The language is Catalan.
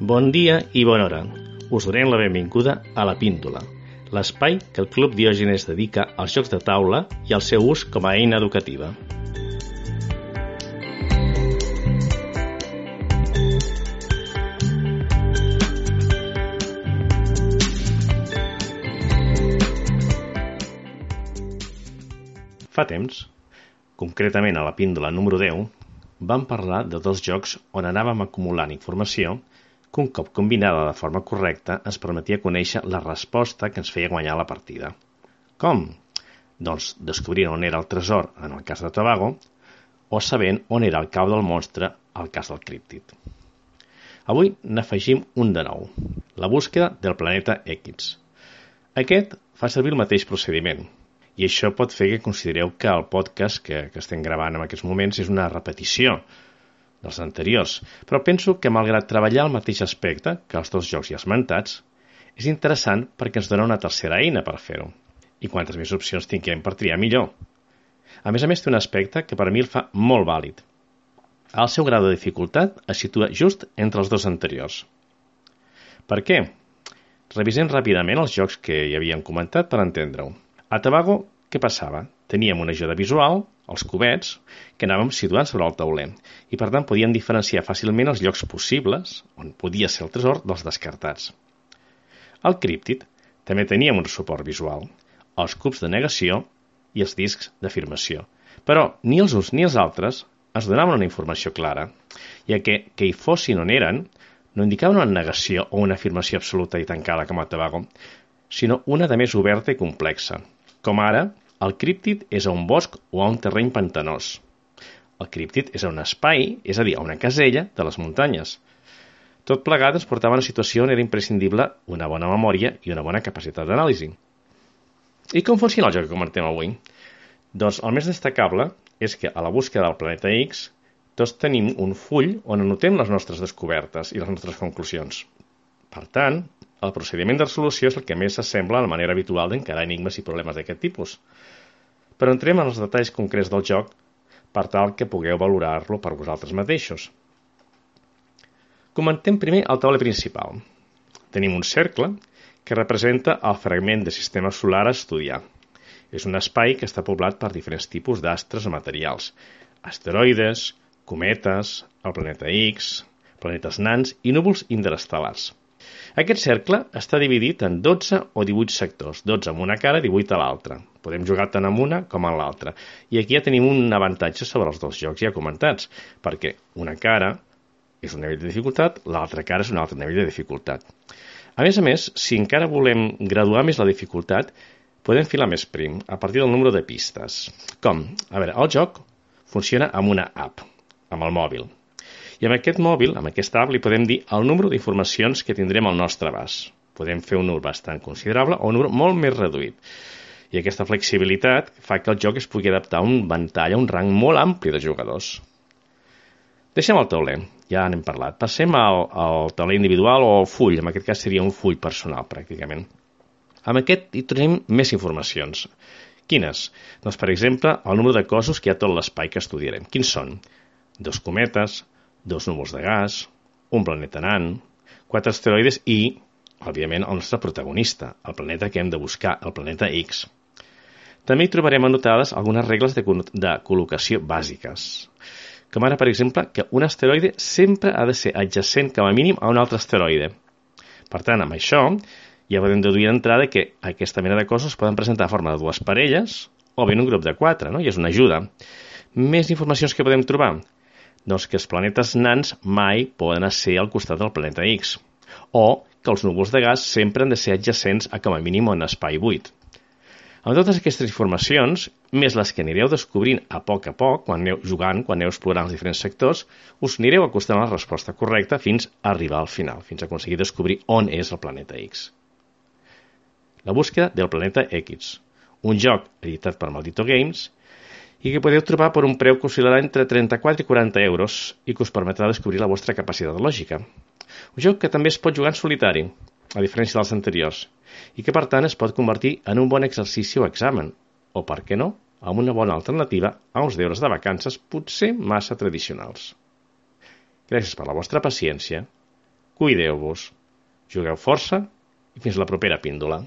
Bon dia i bona hora. Us donem la benvinguda a La Píndola, l'espai que el Club Diògenes dedica als jocs de taula i al seu ús com a eina educativa. Fa temps, concretament a la píndola número 10, vam parlar de dos jocs on anàvem acumulant informació que un cop combinada de forma correcta ens permetia conèixer la resposta que ens feia guanyar la partida. Com? Doncs descobrint on era el tresor en el cas de Tobago o sabent on era el cau del monstre al cas del críptid. Avui n'afegim un de nou, la búsqueda del planeta X. Aquest fa servir el mateix procediment, i això pot fer que considereu que el podcast que, que estem gravant en aquests moments és una repetició dels anteriors, però penso que malgrat treballar el mateix aspecte que els dos jocs ja esmentats, és interessant perquè ens dona una tercera eina per fer-ho. I quantes més opcions tinguem per triar millor. A més a més té un aspecte que per mi el fa molt vàlid. El seu grau de dificultat es situa just entre els dos anteriors. Per què? Revisem ràpidament els jocs que hi havíem comentat per entendre-ho. A Tabago, què passava? Teníem una ajuda visual, els cubets, que anàvem situant sobre el tauler, i per tant podíem diferenciar fàcilment els llocs possibles, on podia ser el tresor, dels descartats. Al críptid també teníem un suport visual, els cubs de negació i els discs d'afirmació. Però ni els uns ni els altres ens donaven una informació clara, ja que que hi fossin on eren no indicaven una negació o una afirmació absoluta i tancada com a Tabago, sinó una de més oberta i complexa, com ara el críptid és a un bosc o a un terreny pantanós. El críptid és a un espai, és a dir, a una casella de les muntanyes. Tot plegat ens portava a una situació on era imprescindible una bona memòria i una bona capacitat d'anàlisi. I com funciona el joc que comentem avui? Doncs el més destacable és que a la búsqueda del planeta X tots tenim un full on anotem les nostres descobertes i les nostres conclusions. Per tant, el procediment de resolució és el que més s'assembla a la manera habitual d'encarar enigmes i problemes d'aquest tipus. Però entrem en els detalls concrets del joc per tal que pugueu valorar-lo per vosaltres mateixos. Comentem primer el taule principal. Tenim un cercle que representa el fragment de sistema solar a estudiar. És un espai que està poblat per diferents tipus d'astres o materials. Asteroides, cometes, el planeta X, planetes nans i núvols interestel·lars. Aquest cercle està dividit en 12 o 18 sectors, 12 amb una cara, 18 a l'altra. Podem jugar tant amb una com amb l'altra. I aquí ja tenim un avantatge sobre els dos jocs ja comentats, perquè una cara és un nivell de dificultat, l'altra cara és un altre nivell de dificultat. A més a més, si encara volem graduar més la dificultat, podem filar més prim, a partir del número de pistes. Com? A veure, el joc funciona amb una app, amb el mòbil. I amb aquest mòbil, amb aquesta app, li podem dir el número d'informacions que tindrem al nostre abast. Podem fer un número bastant considerable o un número molt més reduït. I aquesta flexibilitat fa que el joc es pugui adaptar a un ventall, a un rang molt ampli de jugadors. Deixem el tauler, ja n'hem parlat. Passem al, al tauler individual o al full, en aquest cas seria un full personal, pràcticament. Amb aquest hi tenim més informacions. Quines? Doncs, per exemple, el número de cossos que hi ha tot l'espai que estudiarem. Quins són? Dos cometes, dos núvols de gas, un planeta nan, quatre asteroides i, òbviament, el nostre protagonista, el planeta que hem de buscar, el planeta X. També hi trobarem anotades algunes regles de, de col·locació bàsiques, com ara, per exemple, que un asteroide sempre ha de ser adjacent com a mínim a un altre asteroide. Per tant, amb això, ja podem deduir d'entrada que aquesta mena de coses poden presentar a forma de dues parelles o bé un grup de quatre, no? i és una ajuda. Més informacions que podem trobar? Doncs que els planetes nans mai poden ser al costat del planeta X, o que els núvols de gas sempre han de ser adjacents a com a mínim un espai buit. Amb totes aquestes informacions, més les que anireu descobrint a poc a poc, quan aneu jugant, quan aneu explorant els diferents sectors, us anireu acostant a la resposta correcta fins a arribar al final, fins a aconseguir descobrir on és el planeta X. La búsqueda del planeta X, un joc editat per Maldito Games i que podeu trobar per un preu que oscil·larà entre 34 i 40 euros i que us permetrà descobrir la vostra capacitat lògica. Un joc que també es pot jugar en solitari, a diferència dels anteriors, i que per tant es pot convertir en un bon exercici o examen, o per què no, amb una bona alternativa a uns deures de vacances potser massa tradicionals. Gràcies per la vostra paciència. Cuideu-vos. Jugueu força i fins la propera píndola.